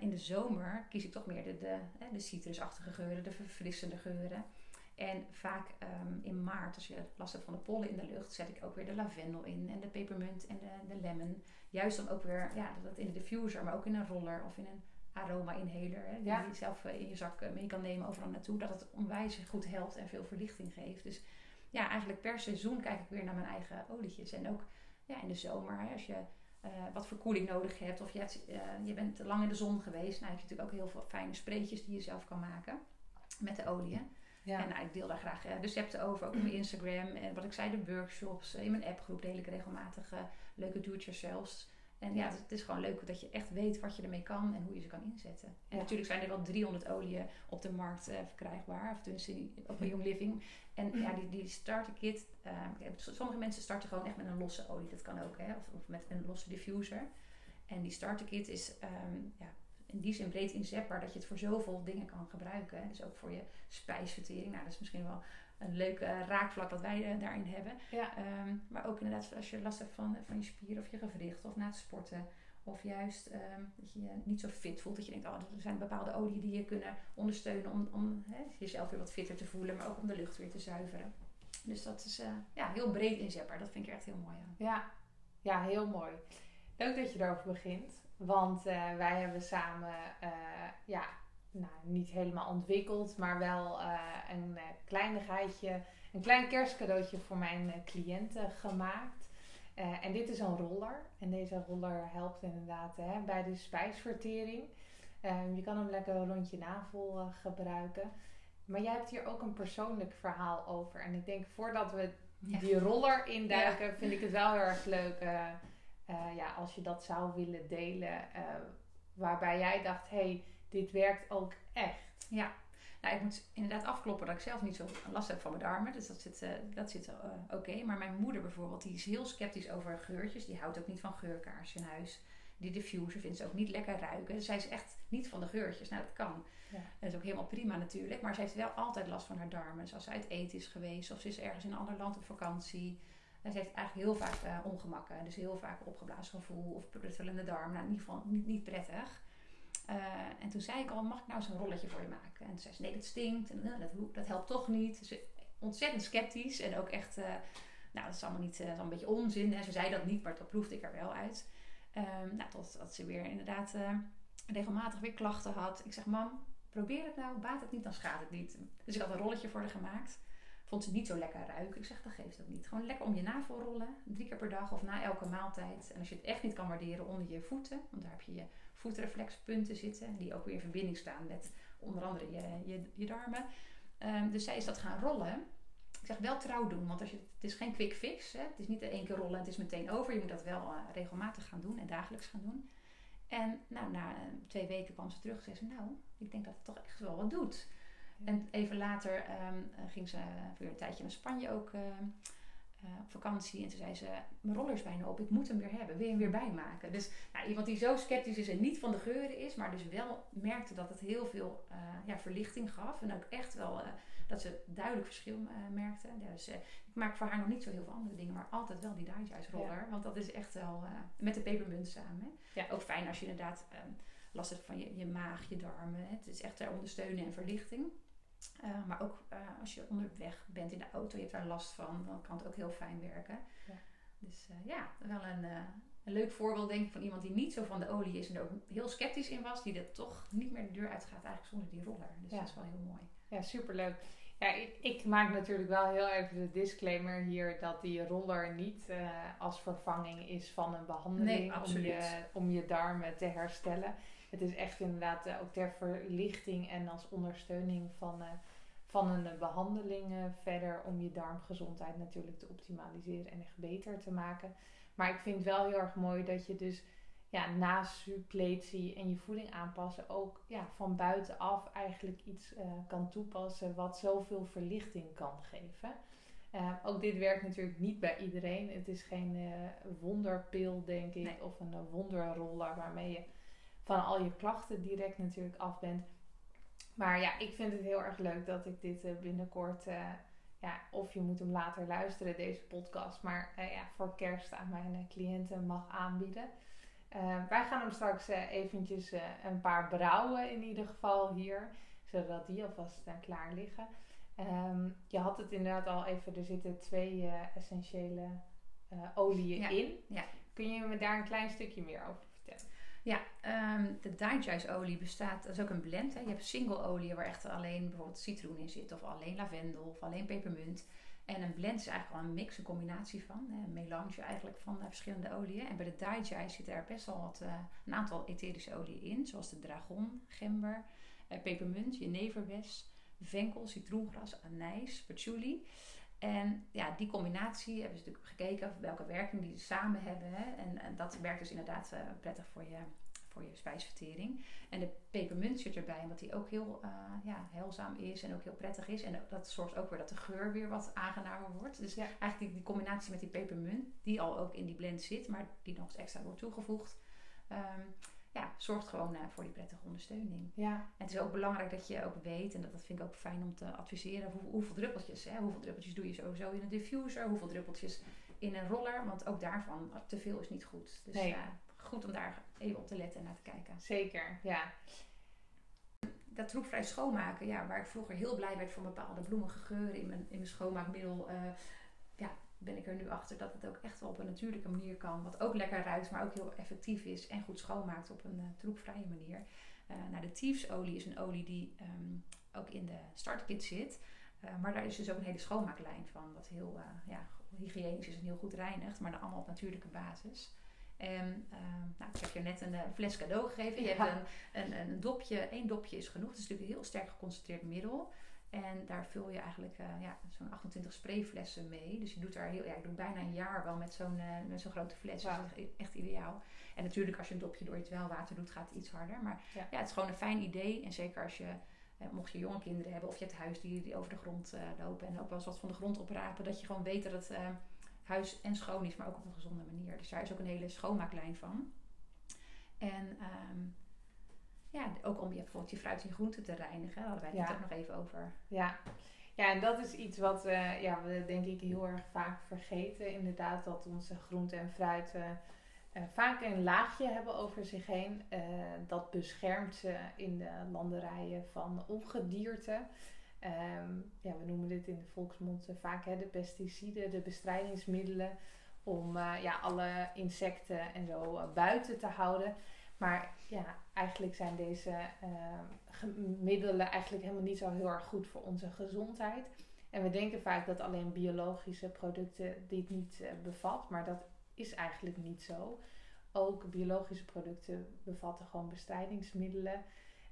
In de zomer kies ik toch meer de, de, de citrusachtige geuren, de verfrissende geuren. En vaak ehm, in maart, als je last hebt van de pollen in de lucht, zet ik ook weer de lavendel in en de pepermunt en de, de lemon. Juist dan ook weer, ja, dat in de diffuser, maar ook in een roller of in een aroma inhaler. Hè, die Ja. je zelf eh, in je zak eh, mee kan nemen overal naartoe. Dat het onwijs goed helpt en veel verlichting geeft. Dus ja, eigenlijk per seizoen kijk ik weer naar mijn eigen olietjes. En ook ja, in de zomer, hè, als je eh, wat verkoeling nodig hebt of je, hebt, je bent te lang in de zon geweest, nou heb je natuurlijk ook heel veel fijne spreetjes die je zelf kan maken met de oliën. Ja. En nou, ik deel daar graag eh, recepten over, ook op mijn Instagram. En wat ik zei, de workshops. eh, in mijn appgroep deel ik regelmatig eh, leuke do-it-yourselfs. En ja, Ja. het, het is gewoon leuk dat je echt weet wat je ermee kan en hoe je ze kan inzetten. En Ja. natuurlijk zijn er wel 300 oliën op de markt eh, verkrijgbaar. Of tenminste op een Young Living. En ja, die, die starter kit. sommige mensen starten gewoon echt met een losse olie. Dat kan ook, hè. Of, of met een losse diffuser. En die starter kit is ehm, ja, in die zin breed inzetbaar dat je het voor zoveel dingen kan gebruiken. Dus ook voor je spijsvertering. Nou, dat is misschien wel een leuk eh, raakvlak wat wij eh, daarin hebben. Ja. Ehm, maar ook inderdaad als je last hebt van, van je spieren of je gewricht of na het sporten. Of juist ehm, dat je je niet zo fit voelt. Dat je denkt, oh, er zijn bepaalde oliën die je kunnen ondersteunen om, om jezelf weer wat fitter te voelen. Maar ook om de lucht weer te zuiveren. Dus dat is eh, ja, heel breed inzetbaar. Dat vind ik echt heel mooi aan. Ja. ja, heel mooi. Leuk dat je daarover begint. Want eh, wij hebben samen, eh, ja, nou, niet helemaal ontwikkeld, maar wel eh, een eh, kleinigheidje, een klein kerstcadeautje voor mijn cliënten gemaakt. En dit is een roller. En deze roller helpt inderdaad hè, bij de spijsvertering. Je kan hem lekker rond je navel gebruiken. Maar jij hebt hier ook een persoonlijk verhaal over. En ik denk voordat we die roller induiken, vind ik het wel heel erg leuk eh, ja, als je dat zou willen delen. eh, waarbij jij dacht, hé, hey, dit werkt ook echt. Ja, nou, ik moet inderdaad afkloppen dat ik zelf niet zo last heb van mijn darmen. Dus dat zit, eh, dat zit oké. Maar mijn moeder bijvoorbeeld, die is heel sceptisch over geurtjes. Die houdt ook niet van geurkaars in huis. Die diffuser vindt ze ook niet lekker ruiken. Dus zij is echt niet van de geurtjes. Nou, dat kan. Ja. Dat is ook helemaal prima natuurlijk. Maar ze heeft wel altijd last van haar darmen. Dus als ze uit eten is geweest of ze is ergens in een ander land op vakantie. En ze heeft eigenlijk heel vaak eh, ongemakken. Dus heel vaak opgeblazen gevoel of pruttelende darm. Nou, in ieder geval niet, niet prettig. Eh, en toen zei ik al, mag ik nou een rolletje voor je maken? En toen zei ze, nee, dat stinkt. En eh, dat, dat helpt toch niet. Dus ze- ontzettend sceptisch. En ook echt, nou, dat is allemaal niet, is een beetje onzin. En ze zei dat niet, maar dat proefde ik er wel uit. Ehm nou, totdat ze weer inderdaad regelmatig weer klachten had. Ik zeg, mam, probeer het nou. Baat het niet, dan schaadt het niet. Dus ik had een rolletje voor haar gemaakt. Vond ze niet zo lekker ruiken. Ik zeg, dat geeft ook niet. Gewoon lekker om je navel rollen. Drie keer per dag of na elke maaltijd. En als je het echt niet kan waarderen, onder je voeten. Want daar heb je je voetreflexpunten zitten. Die ook weer in verbinding staan met onder andere je, je, je darmen. Ehm, dus zij is dat gaan rollen. Ik zeg wel trouw doen, want als je, het is geen quick fix. Hè? Het is niet één keer rollen en het is meteen over. Je moet dat wel eh, regelmatig gaan doen en dagelijks gaan doen. En nou, na eh, twee weken kwam ze terug en zei ze, nou, ik denk dat het toch echt wel wat doet. En even later eh, ging ze voor een tijdje naar Spanje ook ehm, eh, op vakantie. En toen zei ze, mijn roller is bijna op, ik moet hem weer hebben. Wil je hem weer bijmaken? Dus nou, iemand die zo sceptisch is en niet van de geuren is, maar dus wel merkte dat het heel veel eh, ja, verlichting gaf. En ook echt wel dat ze duidelijk verschil merkte. Dus ik maak voor haar nog niet zo heel veel andere dingen, maar altijd wel die Digest roller. Want dat is echt wel, met de pepermunt samen. Hè? Ja. Ook fijn als je inderdaad ehm, last hebt van je, je maag, je darmen. Hè? Het is echt ter ondersteunen en verlichting. Uh, maar ook uh, als je onderweg bent in de auto, je hebt daar last van, dan kan het ook heel fijn werken. Ja. Dus uh, ja, wel een, een, leuk voorbeeld denk ik van iemand die niet zo van de olie is en er ook heel sceptisch in was, die er toch niet meer de deur uitgaat eigenlijk zonder die roller. Dus Ja. dat is wel heel mooi. Ja, superleuk. Ja, ik, ik maak natuurlijk wel heel even de disclaimer hier dat die roller niet uh, als vervanging is van een behandeling Nee, om, je, om je darmen te herstellen. Het is echt inderdaad uh, ook ter verlichting en als ondersteuning van, uh, van een behandeling uh, verder om je darmgezondheid natuurlijk te optimaliseren en echt beter te maken. Maar ik vind het wel heel erg mooi dat je dus ja, na suppletie en je voeding aanpassen ook ja, van buitenaf eigenlijk iets uh, kan toepassen wat zoveel verlichting kan geven. Uh, ook dit werkt natuurlijk niet bij iedereen. Het is geen uh, wonderpil, denk ik, Nee. of een wonderroller waarmee je van al je klachten direct natuurlijk af bent. Maar ja, ik vind het heel erg leuk dat ik dit uh, binnenkort, uh, ja, of je moet hem later luisteren, deze podcast, maar uh, ja, voor kerst aan mijn cliënten mag aanbieden. Uh, wij gaan hem straks eventjes een paar brouwen in ieder geval hier, zodat die alvast klaar liggen. Ehm, je had het inderdaad al even, er zitten twee eh, essentiële oliën Ja, in. ja. Kun je me daar een klein stukje meer over vertellen? Ja, ehm, de digest olie bestaat, dat is ook een blend. Hè. Je hebt single olie waar echt alleen bijvoorbeeld citroen in zit, of alleen lavendel, of alleen pepermunt. En een blend is eigenlijk al een mix, een combinatie van, hè, een melange eigenlijk van eh, verschillende oliën. En bij de digest zitten er best wel wat, eh, een aantal etherische oliën in, zoals de dragon, gember, eh, pepermunt, jeneverbes, venkel, citroengras, anijs, patchouli. En ja, die combinatie hebben ze natuurlijk gekeken welke werking die samen hebben. Hè? En, en dat werkt dus inderdaad eh, prettig voor je, voor je spijsvertering. En de pepermunt zit erbij, omdat die ook heel eh, ja, heilzaam is en ook heel prettig is. En dat zorgt ook weer dat de geur weer wat aangenamer wordt. Dus Ja. eigenlijk die, die combinatie met die pepermunt, die al ook in die blend zit, maar die nog eens extra wordt toegevoegd. ehm, ja, zorgt gewoon eh, voor die prettige ondersteuning. Ja, En het is ook belangrijk dat je ook weet, en dat, dat vind ik ook fijn om te adviseren, hoe, hoeveel druppeltjes. Hè? Hoeveel druppeltjes doe je sowieso in een diffuser, hoeveel druppeltjes in een roller. Want ook daarvan, te veel is niet goed. Dus Nee. ja, goed om daar even op te letten en naar te kijken. zeker. Ja, Dat troepvrij schoonmaken, ja, waar ik vroeger heel blij werd van bepaalde bloemige geuren in mijn, in mijn schoonmaakmiddel. eh, ja, ben ik er nu achter dat het ook echt wel op een natuurlijke manier kan. Wat ook lekker ruikt, maar ook heel effectief is en goed schoonmaakt op een eh, troepvrije manier. Eh nou, de Thieves-olie is een olie die ehm, ook in de starterkit zit. Eh, maar daar is dus ook een hele schoonmaaklijn van. Wat heel ja, hygiënisch is en heel goed reinigt. Maar dan allemaal op natuurlijke basis. En ehm, nou, ik heb je net een fles cadeau gegeven. Je Ja. hebt een, een, een dopje, één dopje is genoeg. Het is natuurlijk een heel sterk geconcentreerd middel. En daar vul je eigenlijk eh, ja, zo'n 28 sprayflessen mee. Dus je doet daar heel, ja, ik doe bijna een jaar wel met zo'n eh, met zo'n grote fles. Dus dat is echt, ideaal. En natuurlijk als je een dopje door je dwelwater doet, gaat het iets harder. Maar Ja. ja, het is gewoon een fijn idee. En zeker als je, eh, mocht je jonge kinderen hebben of je hebt huisdieren die over de grond lopen en ook wel eens wat van de grond oprapen, dat je gewoon weet dat het huis en schoon is, maar ook op een gezonde manier. Dus daar is ook een hele schoonmaaklijn van. En ehm, ja, ook om je bijvoorbeeld je fruit en groenten te reinigen. Daar hadden wij het Ja. ook nog even over. ja. Ja, en dat is iets wat eh, ja, we denk ik heel erg vaak vergeten. Inderdaad, dat onze groenten en fruit eh, vaak een laagje hebben over zich heen. Eh, dat beschermt ze in de landerijen van ongedierte. Ehm, ja, we noemen dit in de volksmond vaak hè, de pesticiden, de bestrijdingsmiddelen. Om ja, alle insecten en zo buiten te houden. Maar ja, eigenlijk zijn deze ge- middelen eigenlijk helemaal niet zo heel erg goed voor onze gezondheid. En we denken vaak dat alleen biologische producten dit niet eh, bevat, maar dat is eigenlijk niet zo. Ook biologische producten bevatten gewoon bestrijdingsmiddelen.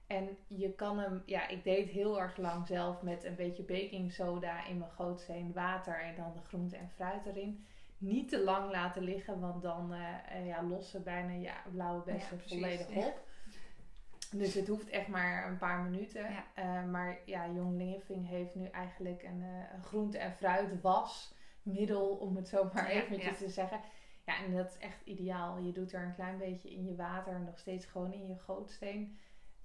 En je kan hem, ja, ik deed heel erg lang zelf met een beetje baking soda in mijn gootsteen water en dan de groente en fruit erin. Niet te lang laten liggen, want dan eh, eh, ja, lossen bijna je blauwe Ja, bessen volledig Ja. op. Dus het hoeft echt maar een paar minuten. Ja. Eh, maar ja, Young Living heeft nu eigenlijk een, groente- en fruitwasmiddel, om het zo maar Ja, eventjes ja. te zeggen. Ja, en dat is echt ideaal. Je doet er een klein beetje in je water, nog steeds gewoon in je gootsteen.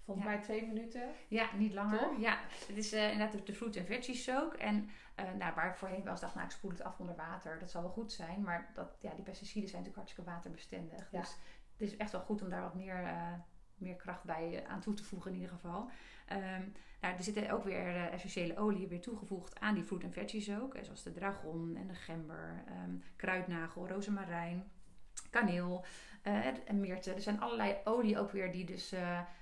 Volgens Ja. mij twee minuten. Ja, niet langer. Toch? Ja, het is inderdaad de, fruit en veggies ook. En eh, nou, waar ik voorheen wel eens dacht, nou ik spoel het af onder water. Dat zal wel goed zijn. Maar dat, ja, die pesticiden zijn natuurlijk hartstikke waterbestendig. Ja. Dus het is echt wel goed om daar wat meer, eh, meer kracht bij eh, aan toe te voegen in ieder geval. Ehm, nou, er zitten ook weer essentiële oliën weer toegevoegd aan die fruit en veggies ook. Zoals de dragon en de gember, ehm, kruidnagel, rozemarijn, kaneel en myrte. Er zijn allerlei olie ook weer die dus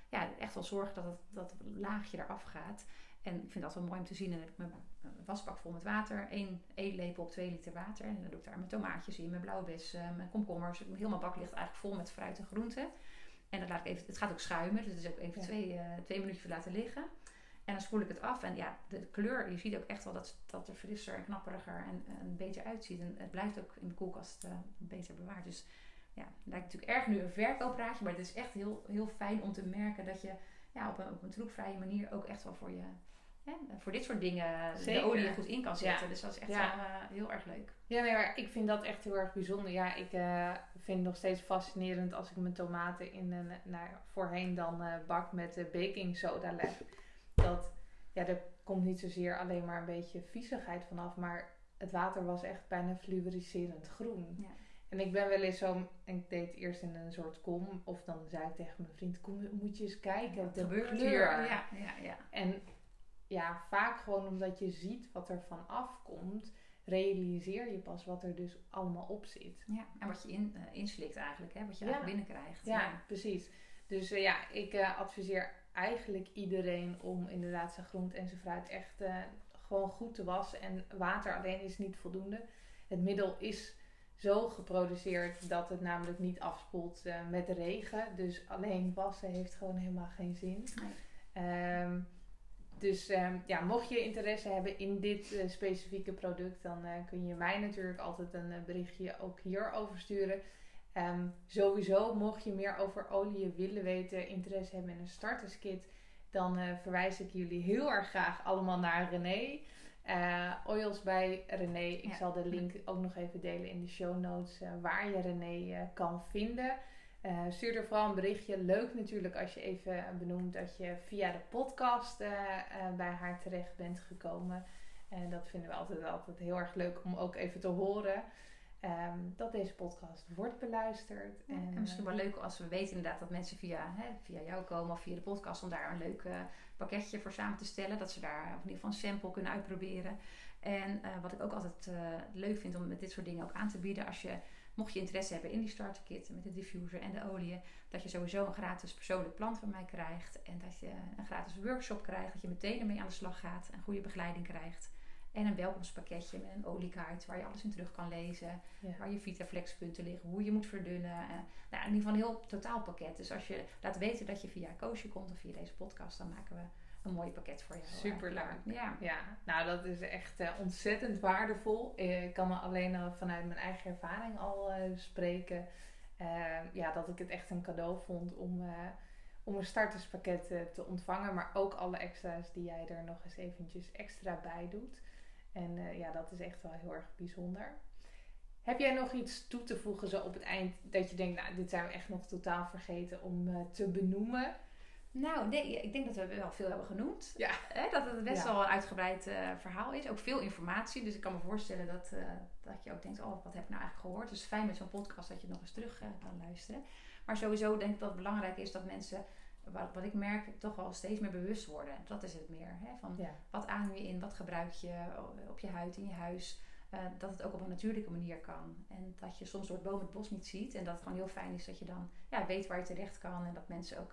ja, echt wel zorgen dat het, dat laagje eraf gaat. En ik vind dat wel mooi om te zien. En heb ik mijn eh, wasbak vol met water. één eetlepel op 2 liter water. En dan doe ik daar mijn tomaatjes in, mijn blauwe bessen, mijn komkommers. Mijn bak ligt eigenlijk vol met fruit en groenten. En dan laat ik even, het gaat ook schuimen. Dus het is ook even Ja. twee, eh, twee minuutjes laten liggen. En dan spoel ik het af. En ja, de kleur, je ziet ook echt wel dat, dat er frisser en knapperiger en, en beter uitziet. En het blijft ook in de koelkast eh, beter bewaard. Dus ja, het lijkt natuurlijk erg nu een verkoopraadje. Maar het is echt heel, heel fijn om te merken dat je ja, op, een, op een troepvrije manier ook echt wel voor je... hè, voor dit soort dingen Zeker. de olie goed in kan zetten. Ja. Dus dat is echt Ja. wel, eh, heel erg leuk. Ja, nee, maar ik vind dat echt heel erg bijzonder. Ja, ik eh, vind het nog steeds fascinerend als ik mijn tomaten in een, nou, voorheen dan eh, bak met baking soda leg. Dat, ja, er komt niet zozeer alleen maar een beetje viezigheid vanaf, maar het water was echt bijna fluoriserend groen. Ja. En ik ben wel eens zo, ik deed het eerst in een soort kom, of dan zei ik tegen mijn vriend, kom, moet je eens kijken, Wat de gebeurt kleur. hier? Ja, ja, ja. En ja, vaak gewoon omdat je ziet wat er van afkomt, realiseer je pas wat er dus allemaal op zit. Ja, en wat je in, uh, inslikt eigenlijk, hè? wat je Ja. eigenlijk binnenkrijgt. Ja, precies. Dus eh, ja, ik eh, adviseer eigenlijk iedereen om inderdaad zijn groente en zijn fruit echt eh, gewoon goed te wassen. En water alleen is niet voldoende. Het middel is zo geproduceerd dat het namelijk niet afspoelt eh, met de regen. Dus alleen wassen heeft gewoon helemaal geen zin. Nee. Ehm, dus ehm, ja, mocht je interesse hebben in dit eh, specifieke product, dan eh, kun je mij natuurlijk altijd een eh, berichtje ook hierover sturen. Ehm, sowieso, mocht je meer over olie willen weten, interesse hebben in een starterskit, dan verwijs ik jullie heel erg graag allemaal naar René. Oils bij René. Ik Ja. zal de link ook nog even delen in de show notes waar je René kan vinden. Eh, stuur er vooral een berichtje. Leuk natuurlijk als je even benoemt dat je via de podcast eh, eh, bij haar terecht bent gekomen. En dat vinden we altijd, altijd heel erg leuk om ook even te horen. ehm, dat deze podcast wordt beluisterd. Ja, en, en misschien wel leuk als we weten inderdaad dat mensen via, hè, via jou komen of via de podcast om daar een leuk pakketje voor samen te stellen. Dat ze daar in ieder geval een sample kunnen uitproberen. En wat ik ook altijd leuk vind om met dit soort dingen ook aan te bieden. Als je, mocht je interesse hebben in die starter kit met de diffuser en de olie. Dat je sowieso een gratis persoonlijk plan van mij krijgt. En dat je een gratis workshop krijgt. Dat je meteen ermee aan de slag gaat. En goede begeleiding krijgt. En een welkomstpakketje met een oliekaart waar je alles in terug kan lezen. ja. Waar je Vitaflex-punten liggen, hoe je moet verdunnen. eh, nou, in ieder geval een heel totaalpakket. Dus als je laat weten dat je via Koosje komt of via deze podcast, dan maken we een mooi pakket voor jou. Superleuk. klaar. Ja. Ja, nou dat is echt eh, ontzettend waardevol. Eh, Ik kan er alleen al vanuit mijn eigen ervaring al eh, spreken. Ja, dat ik het echt een cadeau vond om, om een starterspakket te ontvangen. Maar ook alle extra's die jij er nog eens eventjes extra bij doet. En ja, dat is echt wel heel erg bijzonder. Heb jij nog iets toe te voegen zo op het eind dat je denkt, nou, dit zijn we echt nog totaal vergeten om te benoemen? Nou, nee, ik denk dat we wel veel hebben genoemd. Ja. Hè, dat het best Ja. wel een uitgebreid eh, verhaal is. Ook veel informatie. Dus ik kan me voorstellen dat, eh, dat je ook denkt, oh, wat heb ik nou eigenlijk gehoord? Dus fijn met zo'n podcast dat je nog eens terug eh, kan luisteren. Maar sowieso denk ik dat het belangrijk is dat mensen, wat, wat ik merk, toch wel steeds meer bewust worden. Dat is het meer. Hè? Van Ja. wat adem je in, wat gebruik je op je huid, in je huis. Dat het ook op een natuurlijke manier kan. En dat je soms door het boom het bos niet ziet. En dat het gewoon heel fijn is dat je dan ja, weet waar je terecht kan. En dat mensen ook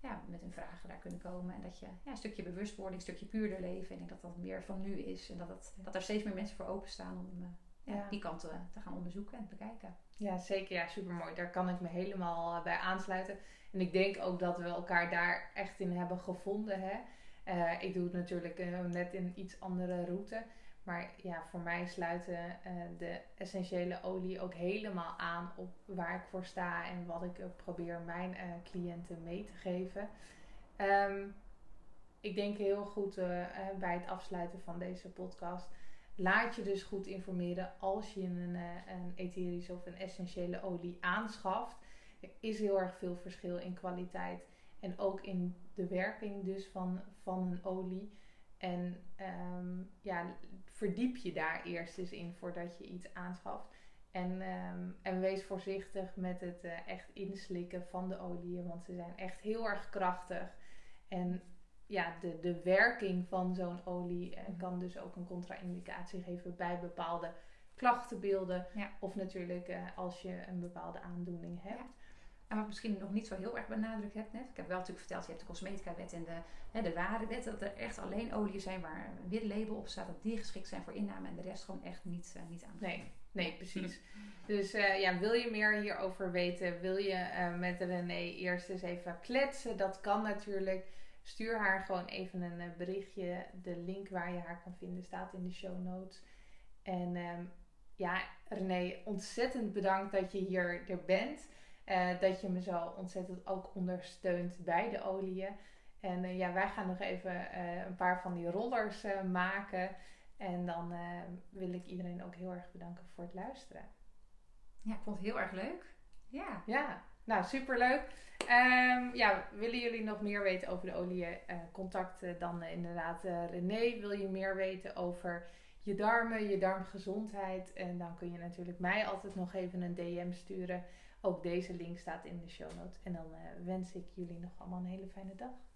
ja, met hun vragen daar kunnen komen. En dat je ja, een stukje bewustwording, een stukje puurder leven. En ik denk dat dat meer van nu is. En dat, het, dat er steeds meer mensen voor openstaan om eh, ja, die kant te, te gaan onderzoeken en te bekijken. Ja, zeker. Ja, supermooi. Daar kan ik me helemaal eh, bij aansluiten. En ik denk ook dat we elkaar daar echt in hebben gevonden. Hè? Eh, ik doe het natuurlijk eh, net in iets andere route. Maar ja, voor mij sluiten eh, de essentiële olie ook helemaal aan op waar ik voor sta en wat ik ook probeer mijn eh, cliënten mee te geven. Ehm, ik denk heel goed eh, eh, bij het afsluiten van deze podcast. Laat je dus goed informeren als je een, eh, een etherische of een essentiële olie aanschaft. Er is heel erg veel verschil in kwaliteit en ook in de werking dus van, van een olie. En ehm, ja, verdiep je daar eerst eens in voordat je iets aanschaft. En, ehm, en wees voorzichtig met het eh, echt inslikken van de oliën, want ze zijn echt heel erg krachtig. En ja, de, de werking van zo'n olie eh, Mhm. kan dus ook een contra-indicatie geven bij bepaalde klachtenbeelden. Ja. Of natuurlijk eh, als je een bepaalde aandoening hebt. Ja. En wat ik misschien nog niet zo heel erg benadrukt heb net. Ik heb wel natuurlijk verteld, je hebt de cosmetica-wet en de, hè, de ware-wet. Dat er echt alleen oliën zijn waar een wit label op staat. Dat die geschikt zijn voor inname en de rest gewoon echt niet, eh, niet aan Nee, nee, precies. Dus eh, ja, wil je meer hierover weten? Wil je eh, met René eerst eens even kletsen? Dat kan natuurlijk. Stuur haar gewoon even een berichtje. De link waar je haar kan vinden staat in de show notes. En ehm, ja, René, ontzettend bedankt dat je hier er bent. Eh, dat je me zo ontzettend ook ondersteunt bij de oliën. En eh, ja, wij gaan nog even eh, een paar van die rollers maken. En dan wil ik iedereen ook heel erg bedanken voor het luisteren. Ja, ik vond het heel erg leuk. Ja. Ja, nou superleuk. Ehm ja, willen jullie nog meer weten over de olie? eh contact dan inderdaad René. Wil je meer weten over je darmen, je darmgezondheid? En dan kun je natuurlijk mij altijd nog even een DM sturen. Ook deze link staat in de show notes. En dan eh, wens ik jullie nog allemaal een hele fijne dag.